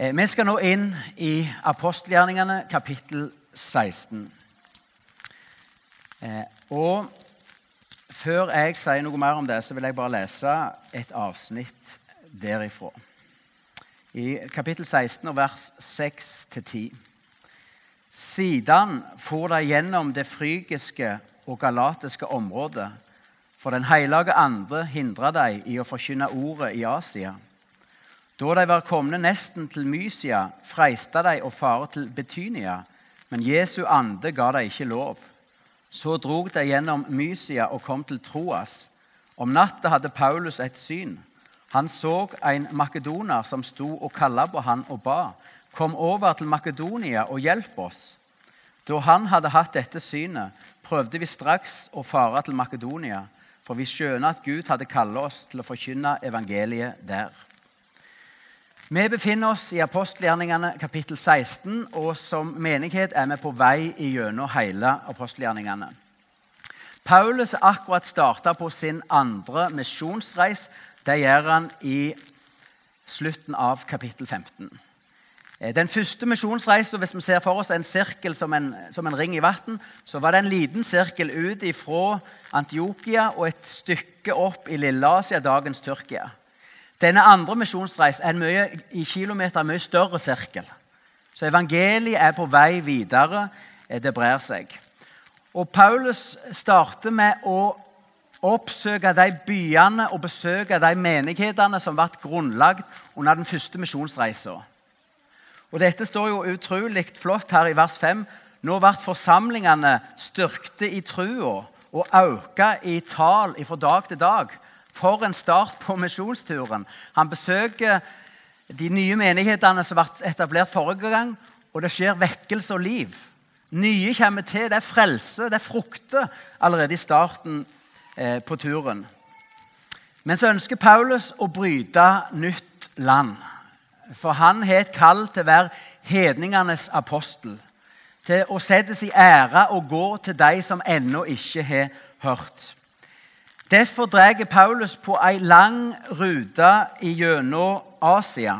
Eh, Vi skal nå inn i apostelgjerningene, kapittel 16. Eh, Og før jeg sier noe mer om det, så vil jeg bare lese et avsnitt derifra. I kapittel 16, og vers 6-10. Siden for de gjennom det frygiske og galatiske området, for den hellige andre hindra de i å forkynne ordet i Asia. Da de var kommet nesten til Mysia, freista de å fare til Betynia, men Jesu ande ga de ikke lov. Så drog de gjennom Mysia og kom til Troas. Om natta hadde Paulus et syn. Han så en makedoner som sto og kalla på han og ba. Kom over til Makedonia og hjelp oss. Da han hadde hatt dette synet, prøvde vi straks å fare til Makedonia, for vi skjønner at Gud hadde kallet oss til å forkynne evangeliet der. Vi befinner oss i apostelgjerningene kapittel 16, og som menighet er vi på vei gjennom hele apostelgjerningene. Paulus har akkurat starta på sin andre misjonsreis. Det gjør han i slutten av kapittel 15. Den første misjonsreisen, hvis vi ser for oss en sirkel som en, som en ring i vann, så var det en liten sirkel ut fra Antiokia og et stykke opp i Lilleasia, dagens Tyrkia. Denne andre misjonsreisen er en mye, i kilometer mye større sirkel. Så evangeliet er på vei videre. Det brer seg. Og Paulus starter med å oppsøke de byene og besøke de menighetene som ble grunnlagt under den første misjonsreisen. Og Dette står jo utrolig flott her i vers 5. Nå ble forsamlingene styrkte i trua og økte i tall fra dag til dag. For en start på misjonsturen. Han besøker de nye menighetene som ble etablert forrige gang, og det skjer vekkelse og liv. Nye kommer til. Det er frelse, det er frukter allerede i starten eh, på turen. Men så ønsker Paulus å bryte nytt land. For han har et kall til å være hedningenes apostel. Til å settes i ære og gå til de som ennå ikke har hørt. Derfor drar Paulus på ei lang rute gjennom Asia,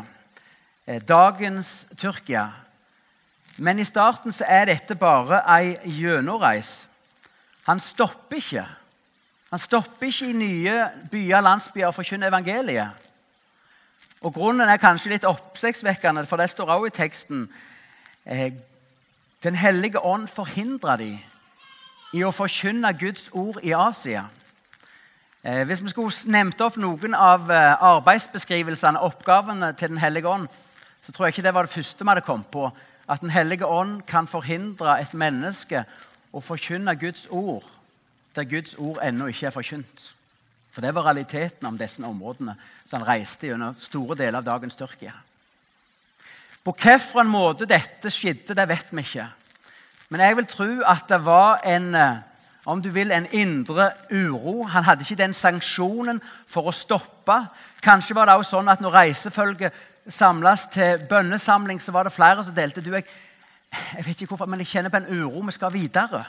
dagens Tyrkia. Men i starten er dette bare ei gjennomreis. Han stopper ikke. Han stopper ikke i nye byer og landsbyer og forkynner evangeliet. Og Grunnen er kanskje litt oppsiktsvekkende, for det står også i teksten eh, Den hellige ånd forhindrer de i å forkynne Guds ord i Asia. Eh, hvis vi skulle nevnt opp noen av eh, arbeidsbeskrivelsene, oppgavene til Den hellige ånd, så tror jeg ikke det var det første vi hadde kommet på. At Den hellige ånd kan forhindre et menneske å forkynne Guds ord der Guds ord ennå ikke er forkynt. For det var realiteten om disse områdene som han reiste gjennom store deler av dagens Tyrkia. På hvilken måte dette skjedde, det vet vi ikke. Men jeg vil tro at det var en eh, om du vil, en indre uro. Han hadde ikke den sanksjonen for å stoppe. Kanskje var det også sånn at når reisefølget samles til bønnesamling, så var det flere som delte. Du, jeg, jeg vet ikke hvorfor, men jeg kjenner på en uro. Vi skal videre.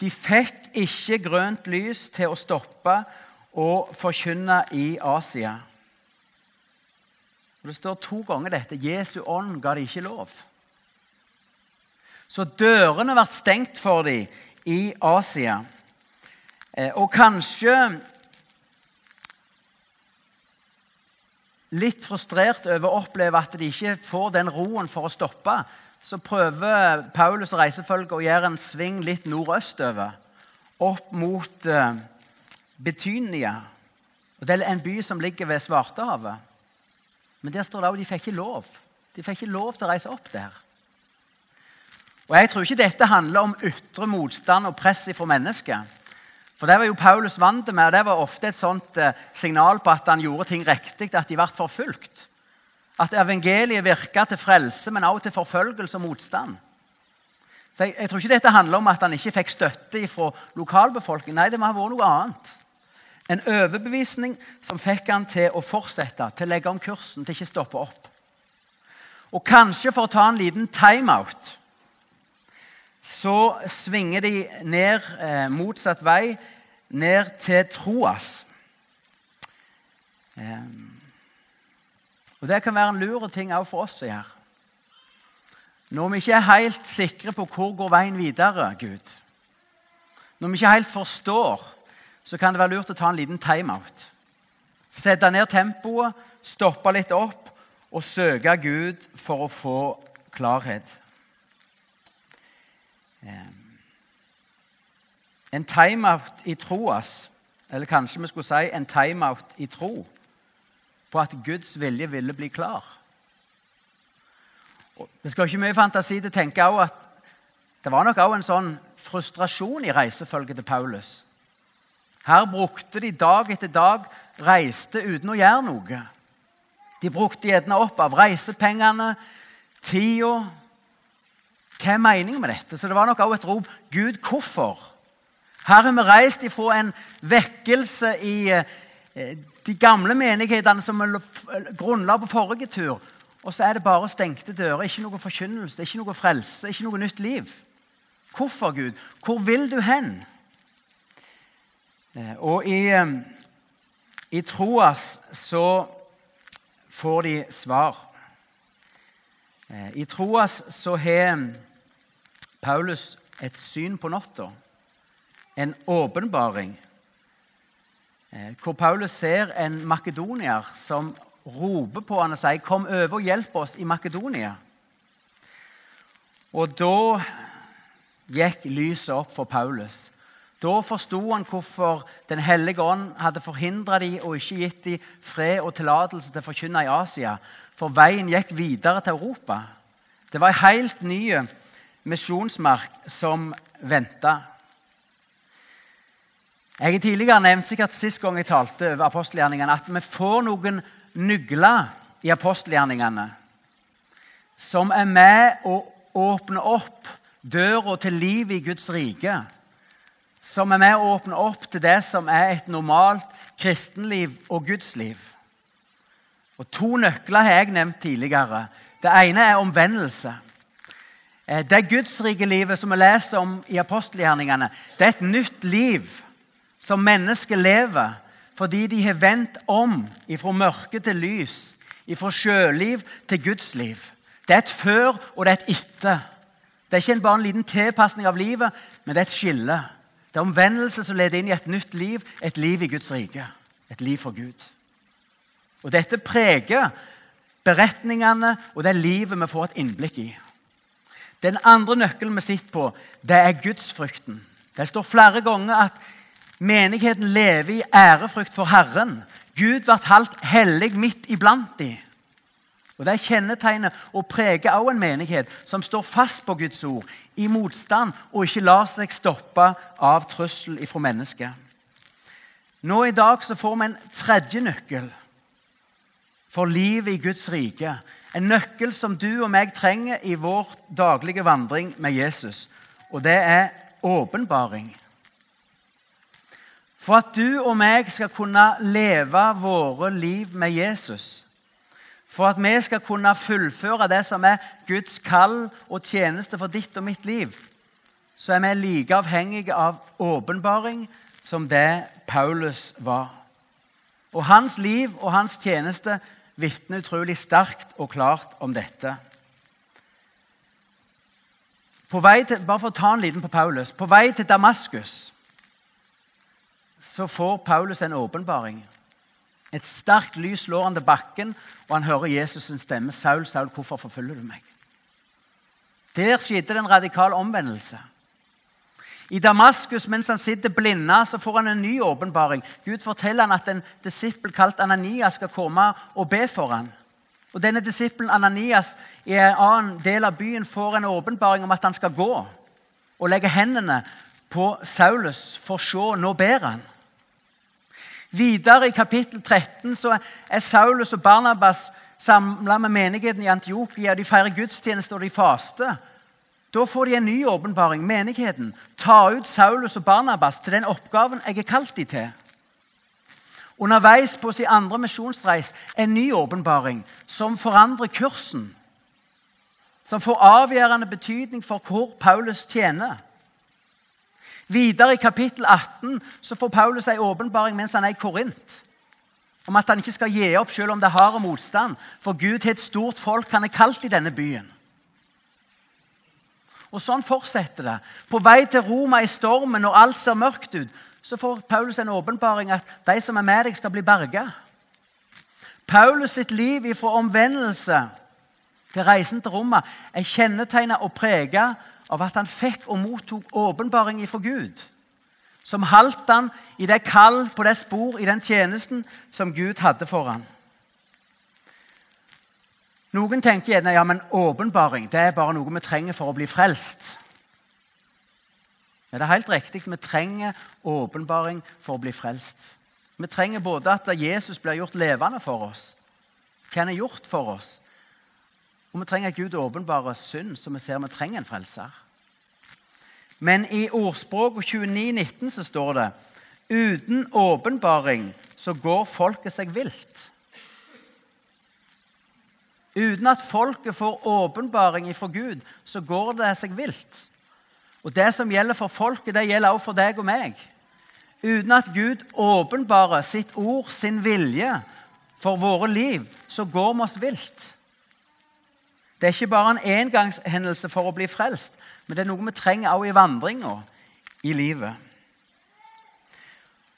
De fikk ikke grønt lys til å stoppe og forkynne i Asia. Det står to ganger dette. Jesu ånd ga de ikke lov. Så dørene ble stengt for dem i Asia. Eh, og kanskje litt frustrert over å oppleve at de ikke får den roen for å stoppe, så prøver Paulus og reisefølget å gjøre en sving litt nordøstover, opp mot uh, Betynia. Det er en by som ligger ved Svartehavet. Men der står det òg de fikk ikke lov. De fikk ikke lov til å reise opp der. Og Jeg tror ikke dette handler om ytre motstand og press fra mennesker. For Det var jo Paulus vant med, og det var ofte et sånt eh, signal på at han gjorde ting riktig, at de ble forfulgt. At evangeliet virka til frelse, men også til forfølgelse og motstand. Så jeg, jeg, tror ikke dette handler om at han ikke fikk støtte fra lokalbefolkningen. Nei, det må ha vært noe annet. En overbevisning som fikk han til å fortsette, til å legge om kursen, til ikke stoppe opp. Og kanskje for å ta en liten timeout så svinger de ned eh, motsatt vei, ned til Troas. Eh, Og Det kan være en lur ting òg for oss å gjøre. Når vi ikke er helt sikre på hvor går veien videre, Gud, når vi ikke helt forstår, så kan det være lurt å ta en liten timeout. Sette ned tempoet, stoppe litt opp og søke Gud for å få klarhet. Eh, en timeout i troas, eller kanskje vi skulle si en timeout i tro, på at Guds vilje ville bli klar. Det skal ikke mye fantasi til å tenke at det var nok også en sånn frustrasjon i reisefølget til Paulus. Her brukte de dag etter dag, reiste uten å gjøre noe. De brukte gjerne opp av reisepengene, tida Hva er meningen med dette? Så det var nok også et rop Gud, hvorfor? Her har vi reist ifra en vekkelse i eh, de gamle menighetene som grunnla på forrige tur. Og så er det bare stengte dører, ikke noe forkynnelse, ikke noe frelse, ikke noe nytt liv. Hvorfor, Gud? Hvor vil du hen? Eh, og i, eh, i Troas så får de svar. I Troas så har Paulus et syn på natta, en åpenbaring Eh, hvor Paulus ser en makedonier som roper på han og sier 'Kom over og hjelp oss i Makedonia'. Og da gikk lyset opp for Paulus. Da forsto han hvorfor Den hellige ånd hadde forhindra dem og ikke gitt dem fred og tillatelse til å forkynne i Asia. For veien gikk videre til Europa. Det var en helt ny misjonsmark som venta. Jeg har tidligere nevnt sikkert sist gang jeg talte over apostelgjerningene, at vi får noen nugler i apostelgjerningene som er med å åpne opp døra til livet i Guds rike. Som er med å åpne opp til det som er et normalt kristenliv og gudsliv. Og To nøkler har jeg nevnt tidligere. Det ene er omvendelse. Eh, det gudsrike livet som vi leser om i apostelgjerningene, det er et nytt liv som mennesker lever fordi de har vendt om fra mørke til lys, fra sjøliv til Guds liv. Det er et før, og det er et etter. Det er ikke bare en liten tilpasning av livet, men det er et skille. Det er omvendelse som leder inn i et nytt liv, et liv i Guds rike. Et liv for Gud. Og Dette preger beretningene og det livet vi får et innblikk i. Den andre nøkkelen vi sitter på, det er gudsfrykten. Det står flere ganger at Menigheten lever i ærefrykt for Herren. Gud ble halvt hellig midt iblant dem. Og Det er kjennetegnet og preger også en menighet som står fast på Guds ord, i motstand, og ikke lar seg stoppe av trussel fra mennesket. Nå i dag så får vi en tredje nøkkel for livet i Guds rike. En nøkkel som du og meg trenger i vår daglige vandring med Jesus. Og det er åpenbaring. For at du og meg skal kunne leve våre liv med Jesus. For at vi skal kunne fullføre det som er Guds kall og tjeneste for ditt og mitt liv, så er vi like avhengige av åpenbaring som det Paulus var. Og hans liv og hans tjeneste vitner utrolig sterkt og klart om dette. På vei til, bare for å ta en liten på Paulus. På vei til Damaskus så får Paulus en åpenbaring. Et sterkt lys slår han til bakken, og han hører Jesus' stemme. 'Saul, Saul, hvorfor forfølger du meg?' Der skjedde det en radikal omvendelse. I Damaskus, mens han sitter blinda, så får han en ny åpenbaring. Gud forteller han at en disippel kalt Ananias skal komme og be for han. Og Denne disippelen Ananias i en annen del av byen får en åpenbaring om at han skal gå og legge hendene på Saulus, for å se, nå ber han. Videre i kapittel 13 så er Saulus og Barnabas samla med menigheten i Antiokia. De feirer gudstjeneste og de faster. Da får de en ny åpenbaring. Menigheten. Ta ut Saulus og Barnabas til den oppgaven jeg har kalt de til. Underveis på sin andre misjonsreis en ny åpenbaring som forandrer kursen. Som får avgjørende betydning for hvor Paulus tjener. Videre i kapittel 18 så får Paulus en åpenbaring mens han er i Korint. Om at han ikke skal gi opp selv om det har motstand. For Gud har et stort folk han er kalt i denne byen. Og sånn fortsetter det. På vei til Roma i stormen når alt ser mørkt ut, så får Paulus en åpenbaring at de som er med deg, skal bli berga. Paulus sitt liv ifra omvendelse til reisen til Roma er kjennetegna og prega av at han fikk og mottok åpenbaring ifra Gud. Som haldt han i det kall, på det spor, i den tjenesten som Gud hadde for han. Noen tenker gjerne ja, men åpenbaring det er bare noe vi trenger for å bli frelst. Men det er helt riktig. Vi trenger åpenbaring for å bli frelst. Vi trenger både at Jesus blir gjort levende for oss, hva han har gjort for oss, og vi trenger at Gud åpenbarer synd, så vi ser vi trenger en frelser. Men i ordspråk 29,19 så står det uten åpenbaring så går folket seg vilt. Uten at folket får åpenbaring fra Gud, så går det seg vilt. Og Det som gjelder for folket, det gjelder også for deg og meg. Uten at Gud åpenbarer sitt ord, sin vilje, for våre liv, så går vi oss vilt. Det er ikke bare en engangshendelse for å bli frelst, men det er noe vi trenger også i vandringa i livet.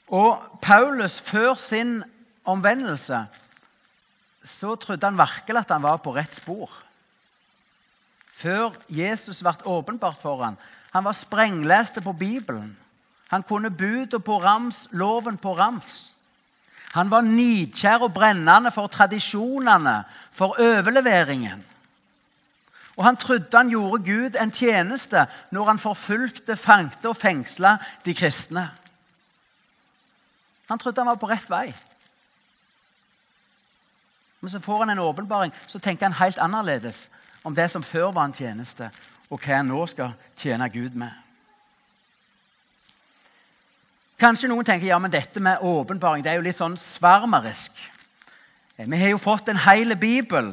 Og Paulus, før sin omvendelse, så trodde han virkelig at han var på rett spor. Før Jesus ble åpenbart for ham. Han var sprengleste på Bibelen. Han kunne budet på rams, loven på rams. Han var nidkjær og brennende for tradisjonene, for overleveringen. Og han trodde han gjorde Gud en tjeneste når han forfulgte, fangte og fengsla de kristne. Han trodde han var på rett vei. Men så får han en åpenbaring, så tenker han helt annerledes om det som før var en tjeneste, og hva han nå skal tjene Gud med. Kanskje noen tenker ja, men dette med åpenbaring det er jo litt sånn svarmerisk. Eh, vi har jo fått en hel bibel.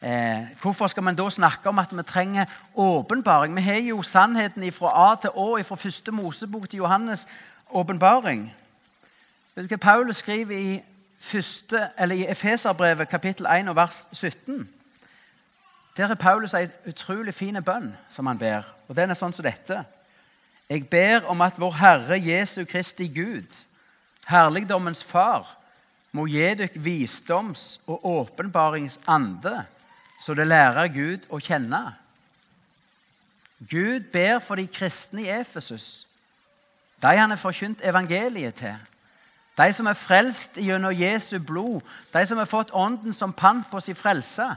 Eh, hvorfor skal man da snakke om at vi trenger åpenbaring? Vi har jo sannheten fra A til Å, fra første Mosebok til Johannes' åpenbaring. Vet du hva Paulus skriver i første, eller i Efeserbrevet kapittel 1 og vers 17. Der er Paulus en utrolig fin bønn som han ber. og Den er sånn som dette. Jeg ber om at vår Herre Jesu Kristi Gud, herligdommens Far, må gi dere visdoms- og åpenbaringsande, så det lærer Gud å kjenne. Gud ber for de kristne i Efesus, de han har forkynt evangeliet til. De som er frelst gjennom Jesu blod, de som har fått Ånden som pant på sin frelse.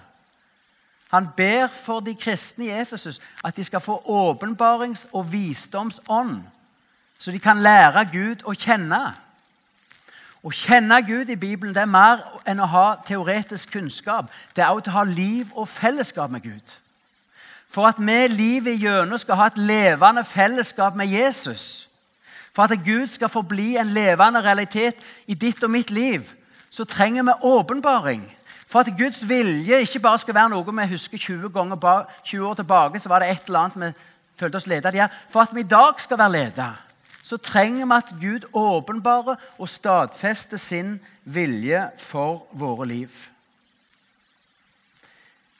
Han ber for de kristne i Efesus at de skal få åpenbarings- og visdomsånd, så de kan lære Gud å kjenne. Å kjenne Gud i Bibelen det er mer enn å ha teoretisk kunnskap. Det er også å ha liv og fellesskap med Gud. For at vi livet igjennom skal ha et levende fellesskap med Jesus, for at Gud skal forbli en levende realitet i ditt og mitt liv, så trenger vi åpenbaring. For at Guds vilje ikke bare skal være noe vi husker 20, ganger, 20 år tilbake, så var det et eller annet vi følte oss ledet av. For at vi i dag skal være ledet, så trenger vi at Gud åpenbarer og stadfester sin vilje for våre liv.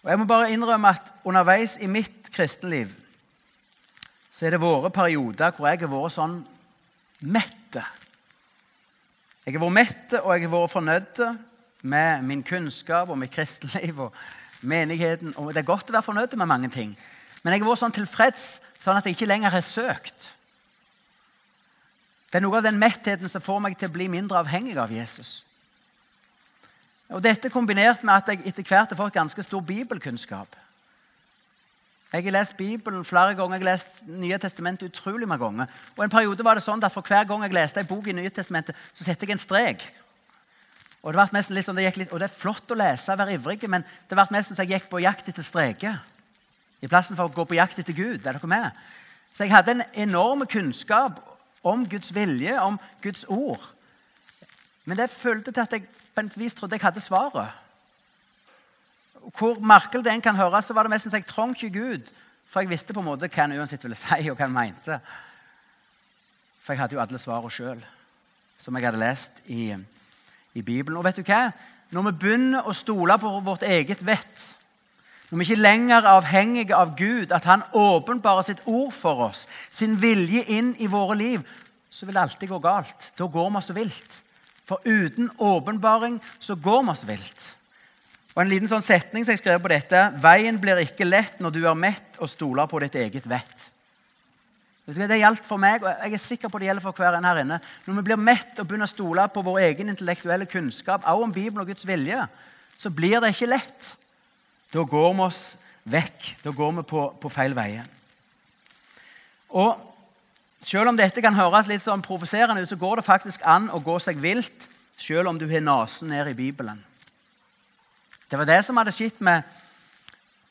Og Jeg må bare innrømme at underveis i mitt kristenliv så er det våre perioder hvor jeg har vært sånn mette. Jeg har vært mette, og jeg har vært fornøyd med min kunnskap og mitt kristenliv og menigheten. Og det er godt å være fornøyd med mange ting. Men jeg har vært sånn tilfreds sånn at jeg ikke lenger har søkt. Det er noe av den mettheten som får meg til å bli mindre avhengig av Jesus. Og Dette kombinert med at jeg etter hvert har fått ganske stor bibelkunnskap. Jeg har lest Bibelen flere ganger. Jeg har lest Nye testamentet utrolig mange ganger. Og En periode var det sånn at for hver gang jeg leste en bok i Nye testamentet, så setter jeg en strek. Og det, litt sånn, det, litt, og det er flott å lese og være ivrig, men det ble mest som jeg gikk på jakt etter streker. I plassen for å gå på jakt etter Gud. Er dere med? Så jeg hadde en enorm kunnskap om Guds vilje, om Guds ord. Men det følte til at jeg på en vis trodde jeg hadde svaret hvor merkelig det en kan høres, så var det mest som jeg trong ikke Gud. For jeg visste på en måte hva han uansett ville si, og hva han mente. For jeg hadde jo alle svarene sjøl, som jeg hadde lest i, i Bibelen. Og vet du hva? Når vi begynner å stole på vårt eget vett, når vi ikke lenger er avhengige av Gud, at Han åpenbarer sitt ord for oss, sin vilje inn i våre liv, så vil det alltid gå galt. Da går vi oss vilt. For uten åpenbaring så går vi oss vilt. Og En liten sånn setning som jeg skrev på dette Veien blir ikke lett når du er mett og stoler på ditt eget vett. Det gjaldt for meg, og jeg er sikker på det gjelder for hver en her inne. Når vi blir mett og begynner å stole på vår egen intellektuelle kunnskap, også om Bibelen og Guds vilje, så blir det ikke lett. Da går vi oss vekk. Da går vi på, på feil veier. Og selv om dette kan høres litt sånn provoserende ut, så går det faktisk an å gå seg vilt selv om du har nesen ned i Bibelen. Det var det som hadde skjedd med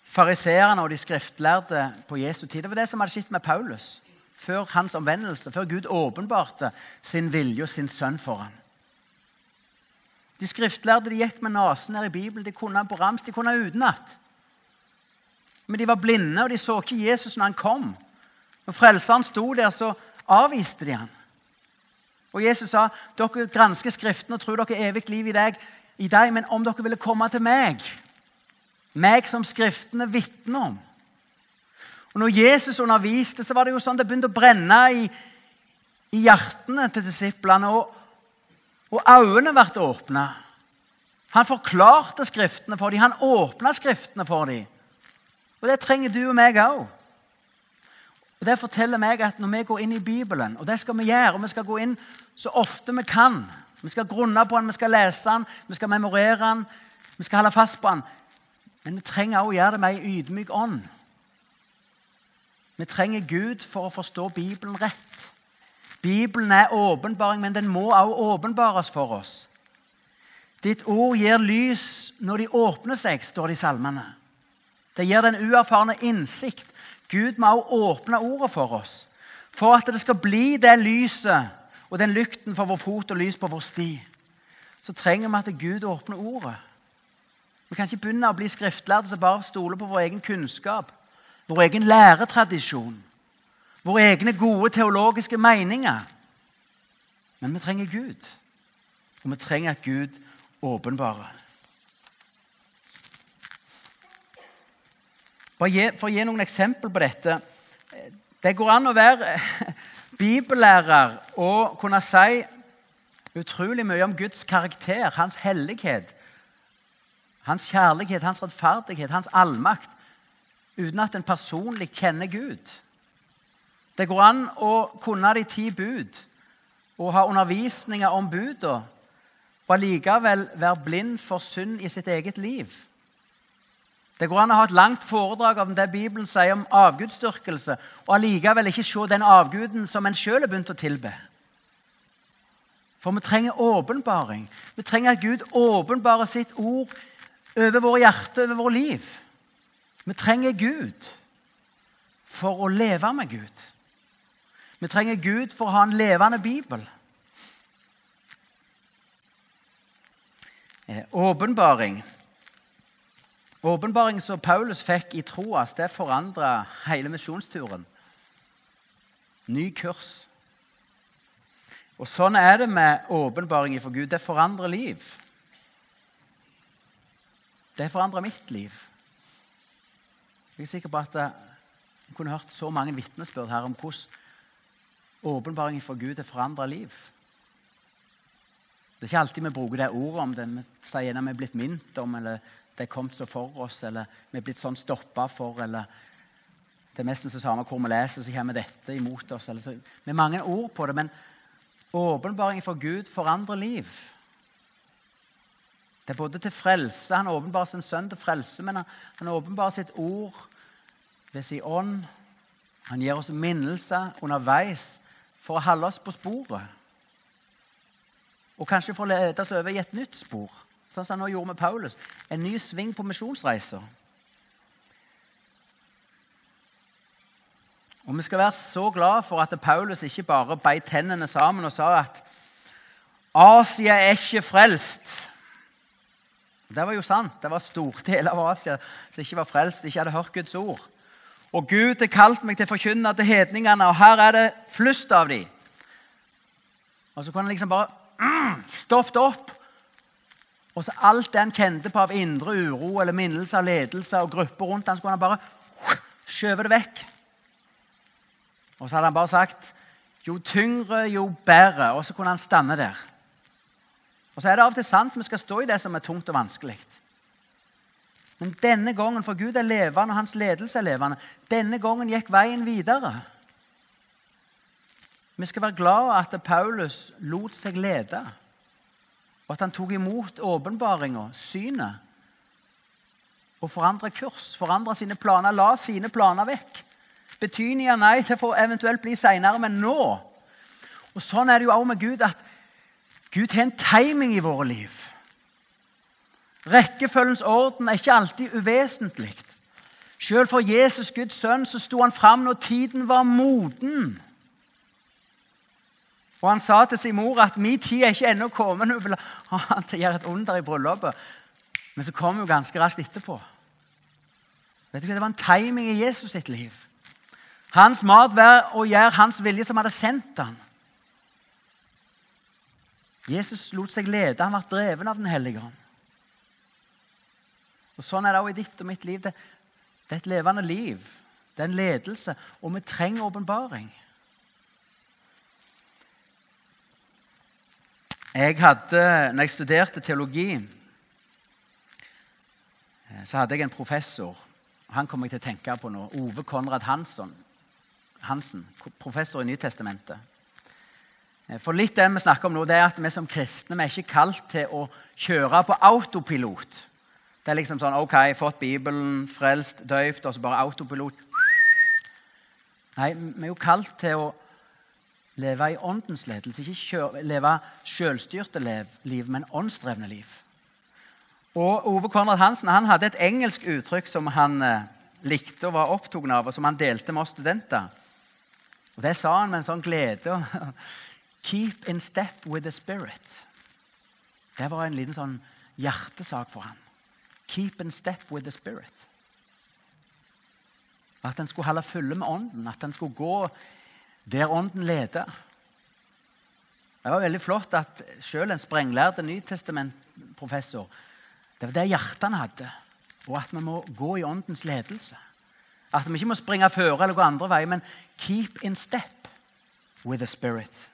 fariseerne og de skriftlærde på Jesu tid. Det var det som hadde skjedd med Paulus før hans omvendelse, før Gud åpenbarte sin vilje og sin sønn for ham. De skriftlærde de gikk med nesen ned i Bibelen. De kunne han på rams, de kunne han utenat. Men de var blinde, og de så ikke Jesus når han kom. Når Frelseren sto der, så avviste de han. Og Jesus sa, 'Dere gransker Skriften og tror dere er evig liv i deg, i deg, men om dere ville komme til meg, meg som Skriftene vitner om' Og når Jesus underviste, så var det jo sånn det begynte å brenne i, i hjertene til disiplene. Og, og øynene ble åpna. Han forklarte Skriftene for dem. Han åpna Skriftene for dem. Og det trenger du og meg òg. Og Det forteller meg at når vi går inn i Bibelen, og det skal vi gjøre, og vi skal gå inn så ofte vi kan Vi skal grunne på den, vi skal lese den, vi skal memorere den, vi skal holde fast på den. Men vi trenger også å gjøre det med ei ydmyk ånd. Vi trenger Gud for å forstå Bibelen rett. Bibelen er åpenbaring, men den må også åpenbares for oss. Ditt ord gir lys når de åpner seg, står det i salmene. Det gir den uerfarne innsikt. Gud må også åpne ordet for oss. For at det skal bli det lyset og den lykten for vår fot og lys på vår sti, så trenger vi at Gud åpner ordet. Vi kan ikke begynne å bli skriftlærde som bare stoler på vår egen kunnskap vår egen læretradisjon, våre egne gode teologiske meninger. Men vi trenger Gud, og vi trenger at Gud åpenbarer. For å gi noen eksempel på dette Det går an å være bibellærer og kunne si utrolig mye om Guds karakter, hans hellighet, hans kjærlighet, hans rettferdighet, hans allmakt uten at en personlig kjenner Gud. Det går an å kunne de ti bud og ha undervisninger om budene og allikevel være blind for synd i sitt eget liv. Det går an å ha et langt foredrag om det Bibelen sier om avgudsdyrkelse, og allikevel ikke se den avguden som en sjøl har begynt å tilbe. For vi trenger åpenbaring. Vi trenger at Gud åpenbarer sitt ord over våre hjerter, over vårt liv. Vi trenger Gud for å leve med Gud. Vi trenger Gud for å ha en levende bibel. Eh, åpenbaring. Åpenbaring som Paulus fikk i Troas, det forandra hele misjonsturen. Ny kurs. Og Sånn er det med åpenbaring for Gud. Det forandrer liv. Det forandrer mitt liv. Jeg er sikker på at jeg kunne hørt så mange vitnesbyrd her om hvordan åpenbaringen for Gud har forandra liv. Det er ikke alltid vi bruker det ordet om det. Vi sier gjerne vi er blitt minnet om, eller det er kommet så for oss, eller vi er blitt sånn stoppa for, eller det er nesten det samme hvor vi leser, så kommer dette imot oss. Eller så. Har mange ord på det, men åpenbaringen for Gud forandrer liv. Det er både til frelse. Han åpenbarer sin sønn til frelse, men han åpenbarer sitt ord ved sin ånd. Han gir oss minnelser underveis for å holde oss på sporet. Og kanskje for å lede oss over i et nytt spor, sånn som han nå gjorde med Paulus. En ny sving på misjonsreiser. Og Vi skal være så glad for at Paulus ikke bare beit tennene sammen og sa at Asia er ikke frelst. Det var jo sant. Det var store deler av Asia som ikke var frelst, ikke hadde hørt Guds ord. Og Gud har kalt meg til å forkynne til hedningene, og her er det flust av dem. Og så kunne han liksom bare mm, stoppet opp Og så alt det han kjente på av indre uro eller minnelse av ledelse og grupper rundt han, skulle han bare skjøve det vekk. Og så hadde han bare sagt jo tyngre, jo bedre. Og så kunne han stande der. Og så er det av og til sant vi skal stå i det som er tungt og vanskelig. Men denne gangen, for Gud er levende, og hans ledelse er levende, denne gangen gikk veien videre. Vi skal være glad at Paulus lot seg lede, og at han tok imot åpenbaringa, synet, og forandra kurs, forandra sine planer, la sine planer vekk. Betydninga nei til for eventuelt bli seinere, men nå. Og Sånn er det jo også med Gud, at Gud har en timing i våre liv. Rekkefølgens orden er ikke alltid uvesentlig. Selv for Jesus, Guds sønn, så sto han fram når tiden var moden. Og han sa til sin mor at min tid er ikke ennå kommet. Hun ville ha han til å gjøre et under i bryllupet. Men så kom hun ganske raskt etterpå. Vet du hva? Det var en timing i Jesus sitt liv. Hans mat var å gjøre hans vilje som hadde sendt ham. Jesus lot seg lede. Han ble dreven av Den hellige ånd. Og Sånn er det også i ditt og mitt liv. Det, det er et levende liv. Det er en ledelse, og vi trenger åpenbaring. Jeg hadde, når jeg studerte teologi, så hadde jeg en professor. Han kommer jeg til å tenke på nå. Ove Konrad Hansson. Hansen, professor i Nytestamentet. Eh, for litt det vi snakker om nå, det er at vi som kristne vi er ikke kalt til å kjøre på autopilot. Det er liksom sånn OK, fått Bibelen, frelst, døypt, og så bare autopilot. Nei, vi er jo kalt til å leve i åndens ledelse. Ikke leve selvstyrte liv, men åndsdrevne liv. Og Ove Konrad Hansen han hadde et engelsk uttrykk som han eh, likte og var opptatt av, og som han delte med oss studenter. Og Det sa han med en sånn glede. Keep in step with the spirit. Det var en liten sånn hjertesak for han. Keep in step with the spirit. At en skulle holde fulle med ånden, at en skulle gå der ånden leder. Det var veldig flott at selv en sprenglærd nytestamentprofessor Det var det hjertet han hadde, og at vi må gå i åndens ledelse. At vi ikke må springe føre eller gå andre veier, men keep in step with the Spirit.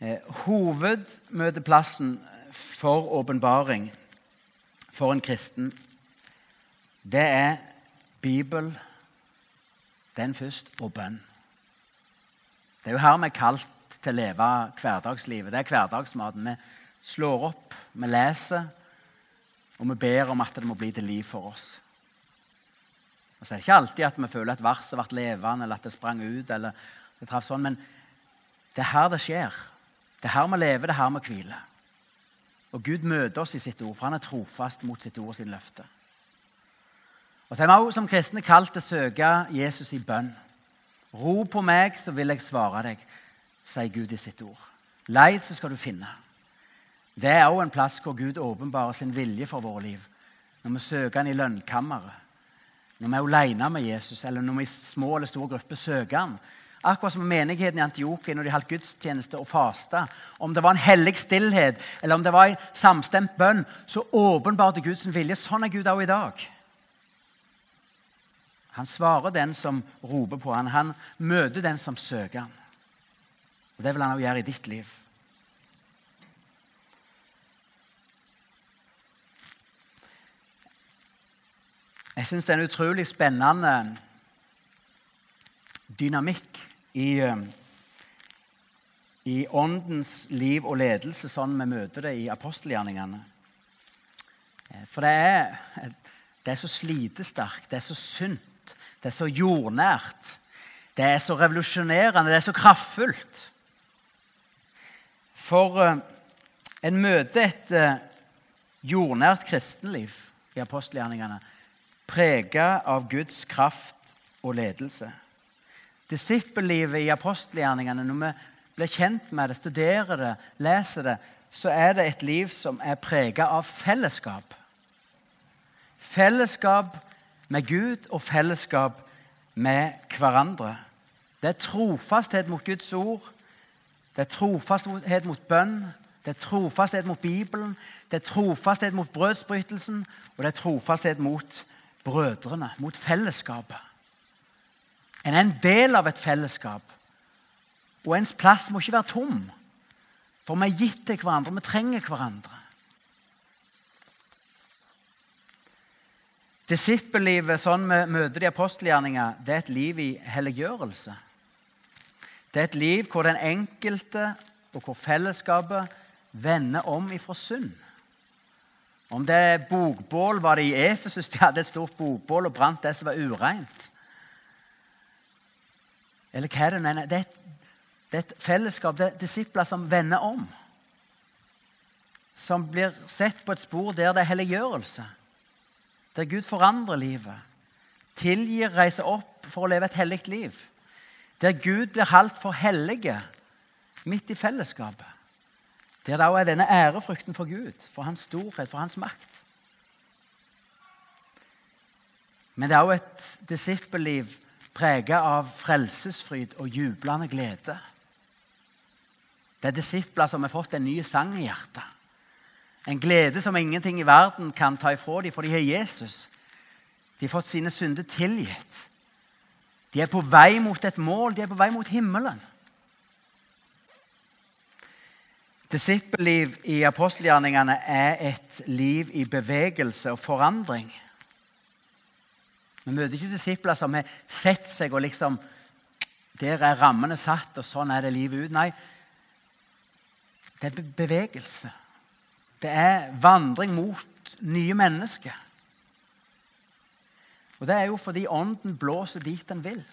Eh, hovedmøteplassen for åpenbaring for en kristen, det er Bibel, den først, og bønn. Det er jo her vi er kalt til å leve hverdagslivet. Det er hverdagsmaten. Vi slår opp, vi leser, og vi ber om at det må bli til liv for oss. Og så er det ikke alltid at vi føler at verset ble levende, eller at det sprang ut. eller det traff sånn, Men det er her det skjer. Det er her vi lever, det er her vi hviler. Og Gud møter oss i sitt ord, for han er trofast mot sitt ord og sin løfte. Og så er vi også som kristne kalt til å søke Jesus i bønn. Ro på meg, så vil jeg svare deg, sier Gud i sitt ord. Leid, så skal du finne. Det er også en plass hvor Gud åpenbarer sin vilje for våre liv. Når vi søker han i lønnkammeret, når vi er alene med Jesus, eller når vi i små eller store grupper søker han. Akkurat som menigheten i Antiokia når de holdt gudstjeneste og fasta. Om det var en hellig stillhet eller om det var en samstemt bønn, så åpenbarte Guds vilje. Sånn er Gud også i dag. Han svarer den som roper på han. Han møter den som søker han. Og Det vil han også gjøre i ditt liv. Jeg syns det er en utrolig spennende dynamikk i, eh, i åndens liv og ledelse, sånn vi møter det i apostelgjerningene. Eh, for det er, det er så slitesterkt, det er så sunt, det er så jordnært. Det er så revolusjonerende, det er så kraftfullt. For uh, en møter et uh, jordnært kristenliv i apostelgjerningene prega av Guds kraft og ledelse. Disippellivet i apostelgjerningene, når vi blir kjent med det, studerer det, leser det, så er det et liv som er prega av fellesskap. Fellesskap med Gud og fellesskap med hverandre. Det er trofasthet mot Guds ord. Det er trofasthet mot bønn, det er trofasthet mot Bibelen, det er trofasthet mot brødsbrytelsen, og det er trofasthet mot brødrene, mot fellesskapet. En er en del av et fellesskap, og ens plass må ikke være tom. For vi er gitt til hverandre, vi trenger hverandre. Disippellivet, sånn vi møter de apostelgjerninger, det er et liv i helliggjørelse. Det er et liv hvor den enkelte og hvor fellesskapet vender om ifra synd. Om det er bokbål, var det i Efesus de hadde et stort bokbål og brant det som var ureint? Eller hva er det mener? Det er et, det er et fellesskap, det er disipler som vender om. Som blir sett på et spor der det er helliggjørelse. Der Gud forandrer livet. Tilgir, reiser opp for å leve et hellig liv. Der Gud blir holdt for hellige midt i fellesskapet. Der det òg er denne ærefrykten for Gud, for hans storhet, for hans makt. Men det er òg et disippelliv preget av frelsesfryd og jublende glede. Det er disipler som har fått en ny sang i hjertet. En glede som ingenting i verden kan ta ifra dem, for de har Jesus. De har fått sine synder tilgitt. De er på vei mot et mål. De er på vei mot himmelen. Disippelliv i apostelgjerningene er et liv i bevegelse og forandring. Vi møter ikke disipler som har sett seg og liksom Der er rammene satt, og sånn er det livet ut. Nei, det er bevegelse. Det er vandring mot nye mennesker. Og Det er jo fordi Ånden blåser dit den vil.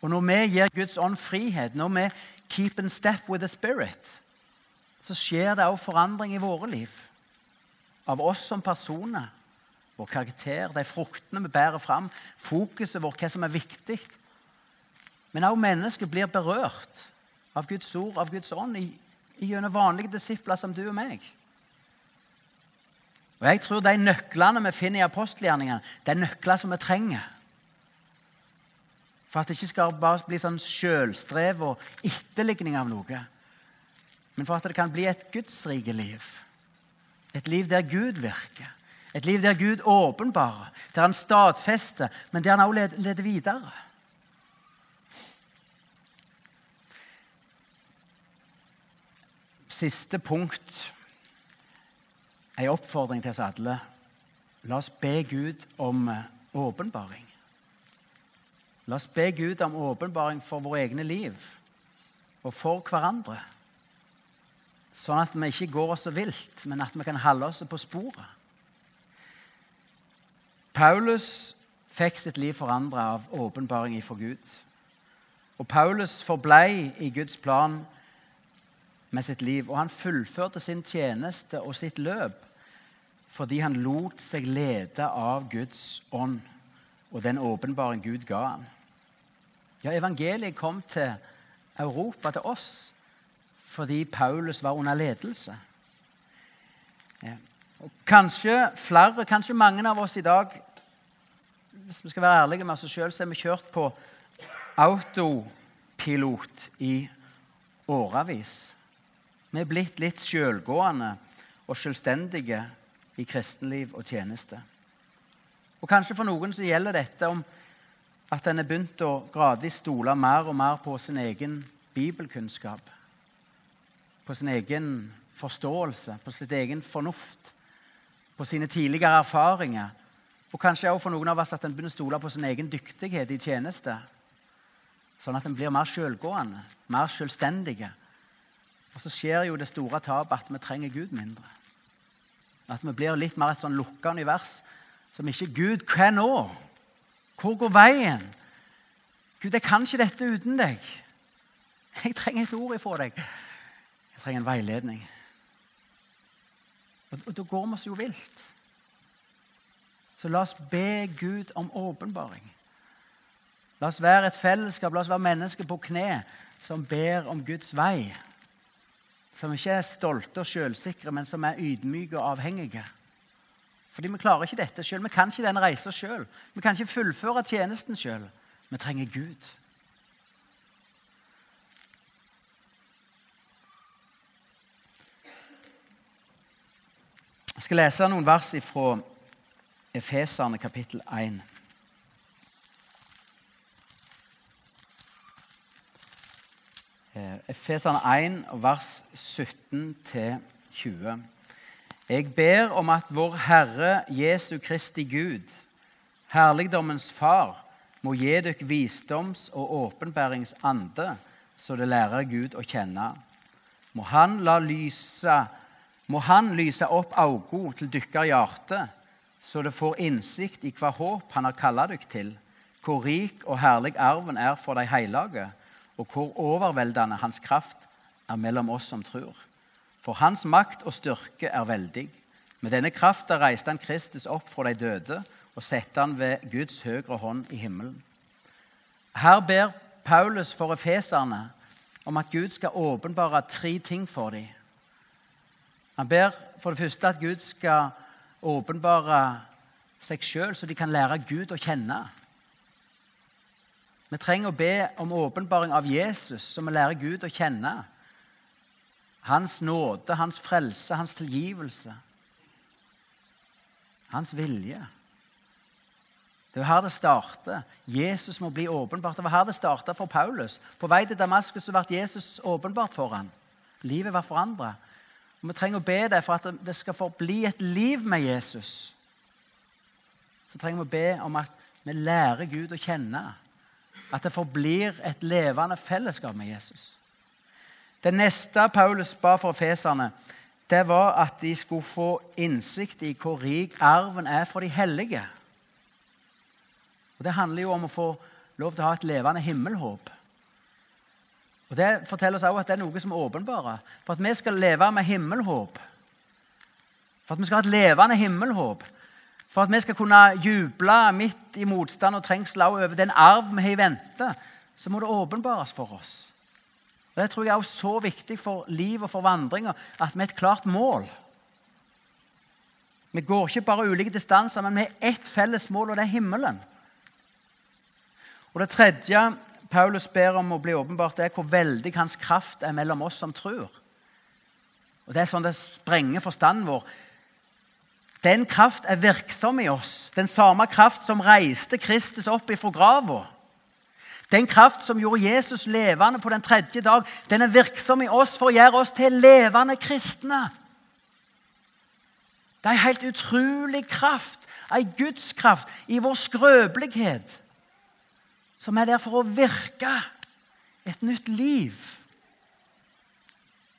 Og når vi gir Guds ånd frihet, når vi keep in step with the spirit, så skjer det òg forandring i våre liv. Av oss som personer, vår karakter, de fruktene vi bærer fram, fokuset vårt, hva som er viktig. Men òg mennesket blir berørt av Guds ord, av Guds ånd, gjennom vanlige disipler som du og meg. Og Jeg tror de nøklene vi finner i apostelgjerningene, det er nøkler som vi trenger. For at det ikke skal bare bli sånn sjølstrev og etterligning av noe. Men for at det kan bli et gudsrike liv. Et liv der Gud virker. Et liv der Gud åpenbarer, der han stadfester, men der han også leder videre. Siste punkt en oppfordring til oss alle. La oss be Gud om åpenbaring. La oss be Gud om åpenbaring for våre egne liv og for hverandre. Sånn at vi ikke går oss så vilt, men at vi kan holde oss på sporet. Paulus fikk sitt liv forandra av åpenbaring for Gud. Og Paulus forblei i Guds plan med sitt liv, og han fullførte sin tjeneste og sitt løp fordi han lot seg lede av Guds ånd og den åpenbaring Gud ga ham. Ja, evangeliet kom til Europa, til oss, fordi Paulus var under ledelse. Ja. Og kanskje flere, kanskje mange av oss i dag Hvis vi skal være ærlige med oss sjøl, så er vi kjørt på autopilot i årevis. Vi er blitt litt sjølgående og selvstendige i kristenliv og tjeneste. Og Kanskje for noen så gjelder dette om at en har begynt å gradvis stole mer og mer på sin egen bibelkunnskap. På sin egen forståelse, på sitt egen fornuft, på sine tidligere erfaringer. Og kanskje også for noen av oss at en begynner å stole på sin egen dyktighet i tjeneste. Sånn at en blir mer selvgående, mer selvstendige. Og så skjer jo det store tapet at vi trenger Gud mindre. At vi blir litt mer et sånn lukka univers som ikke Gud Hva nå? Hvor går veien? Gud, jeg kan ikke dette uten deg. Jeg trenger et ord ifra deg. Jeg trenger en veiledning. Og, da går vi oss jo vilt. Så la oss be Gud om åpenbaring. La oss være et fellesskap, la oss være mennesker på kne som ber om Guds vei. Som ikke er stolte og selvsikre, men som er ydmyke og avhengige. Fordi vi klarer ikke dette selv. Vi kan ikke den reisa sjøl. Vi kan ikke fullføre tjenesten sjøl. Vi trenger Gud. Jeg skal lese noen vers fra Efeserne kapittel 1. Efeserne 1, vers 17-20. Jeg ber om at vår Herre Jesu Kristi Gud, herligdommens Far, må gi dere visdoms- og åpenbæringsande, så det lærer Gud å kjenne. Må Han, lyse, må han lyse opp augo til deres hjerte, så det får innsikt i hva håp Han har kalt dere til, hvor rik og herlig arven er for de hellige og hvor overveldende hans kraft er mellom oss som tror. For hans makt og styrke er veldig. Med denne kraften reiste han Kristus opp fra de døde og satte han ved Guds høyre hånd i himmelen. Her ber Paulus for efeserne om at Gud skal åpenbare tre ting for dem. Han ber for det første at Gud skal åpenbare seg sjøl, så de kan lære Gud å kjenne. Vi trenger å be om åpenbaring av Jesus, så vi lærer Gud å kjenne. Hans nåde, hans frelse, hans tilgivelse. Hans vilje. Det er her det starter. Jesus må bli åpenbart. Det var her det starta for Paulus. På vei til Damaskus ble Jesus åpenbart for ham. Livet var forandra. Vi trenger å be deg for at det skal forbli et liv med Jesus. Så trenger vi å be om at vi lærer Gud å kjenne. At det forblir et levende fellesskap med Jesus. Det neste Paulus ba for feserne, det var at de skulle få innsikt i hvor rik arven er for de hellige. Og Det handler jo om å få lov til å ha et levende himmelhåp. Og Det forteller oss også at det er noe som er åpenbart. For at vi skal leve med himmelhåp, for at vi skal ha et levende himmelhåp, for at vi skal kunne juble midt i motstand og trengsel over den arv vi har i vente, så må det åpenbares for oss. Og Det tror jeg er så viktig for liv og for vandringer at vi har et klart mål. Vi går ikke bare ulike distanser, men vi har ett felles mål, og det er himmelen. Og Det tredje Paulus ber om å bli åpenbart, det er hvor veldig hans kraft er mellom oss som tror. Og Det er sånn det sprenger forstanden vår. Den kraft er virksom i oss. Den samme kraft som reiste Kristus opp ifra grava. Den kraft som gjorde Jesus levende på den tredje dag, den er virksom i oss for å gjøre oss til levende kristne. Det er en helt utrolig kraft, en gudskraft, i vår skrøpelighet, som er der for å virke et nytt liv.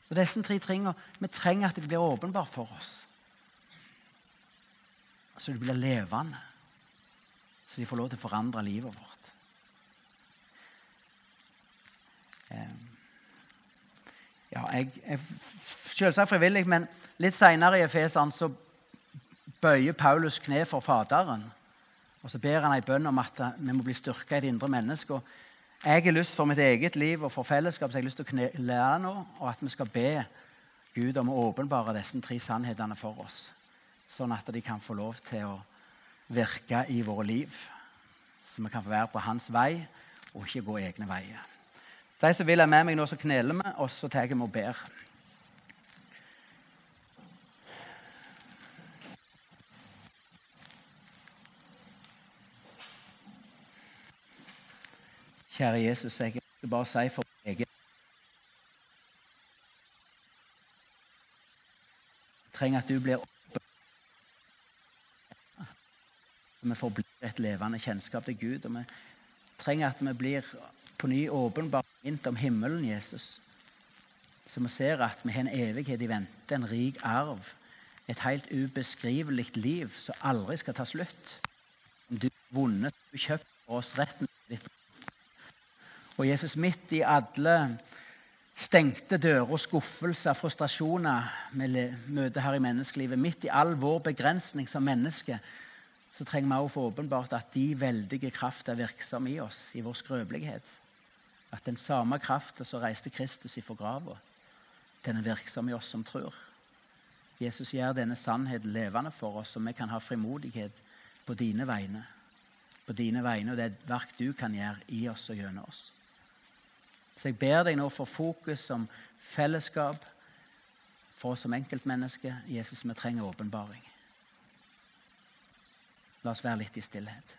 Og Disse tre tingene vi trenger at det blir åpenbart for oss så de blir levende. Så de får lov til å forandre livet vårt. Ja, jeg er selvsagt frivillig, men litt seinere i Efesan så bøyer Paulus kne for Faderen. Og så ber han ei bønn om at vi må bli styrka i det indre mennesket. Jeg har lyst for mitt eget liv og for fellesskap så jeg har lyst til å knele nå, og at vi skal be Gud om å åpenbare disse tre sannhetene for oss sånn at de kan få lov til å virke i våre liv. Så vi kan få være på hans vei og ikke gå egne veier. De som vil er med meg nå, så kneler vi, og så tar vi og ber. Kjære Jesus, jeg vil bare si for meg Jeg trenger at du blir vi forblir et levende kjennskap til Gud. Og vi trenger at vi blir på ny åpenbart minnet om himmelen, Jesus. Så vi ser at vi har en evighet i vente, en rik arv. Et helt ubeskrivelig liv som aldri skal ta slutt. Du har vunnet, du kjøpt oss retten ditt. Og Jesus, midt i alle stengte dører og skuffelser, frustrasjoner vi møter her i menneskelivet, midt i all vår begrensning som menneske, så trenger vi å få åpenbart at de veldige kraft er virksomme i oss, i vår skrøpelighet. At den samme kraften som reiste Kristus ifra grava, den er virksom i oss som tror. Jesus gjør denne sannheten levende for oss, så vi kan ha frimodighet på dine vegne. På dine vegne og det verk du kan gjøre i oss og gjennom oss. Så jeg ber deg nå for fokus som fellesskap, for oss som enkeltmennesker. Jesus, vi trenger åpenbaring. La oss være litt i stillhet.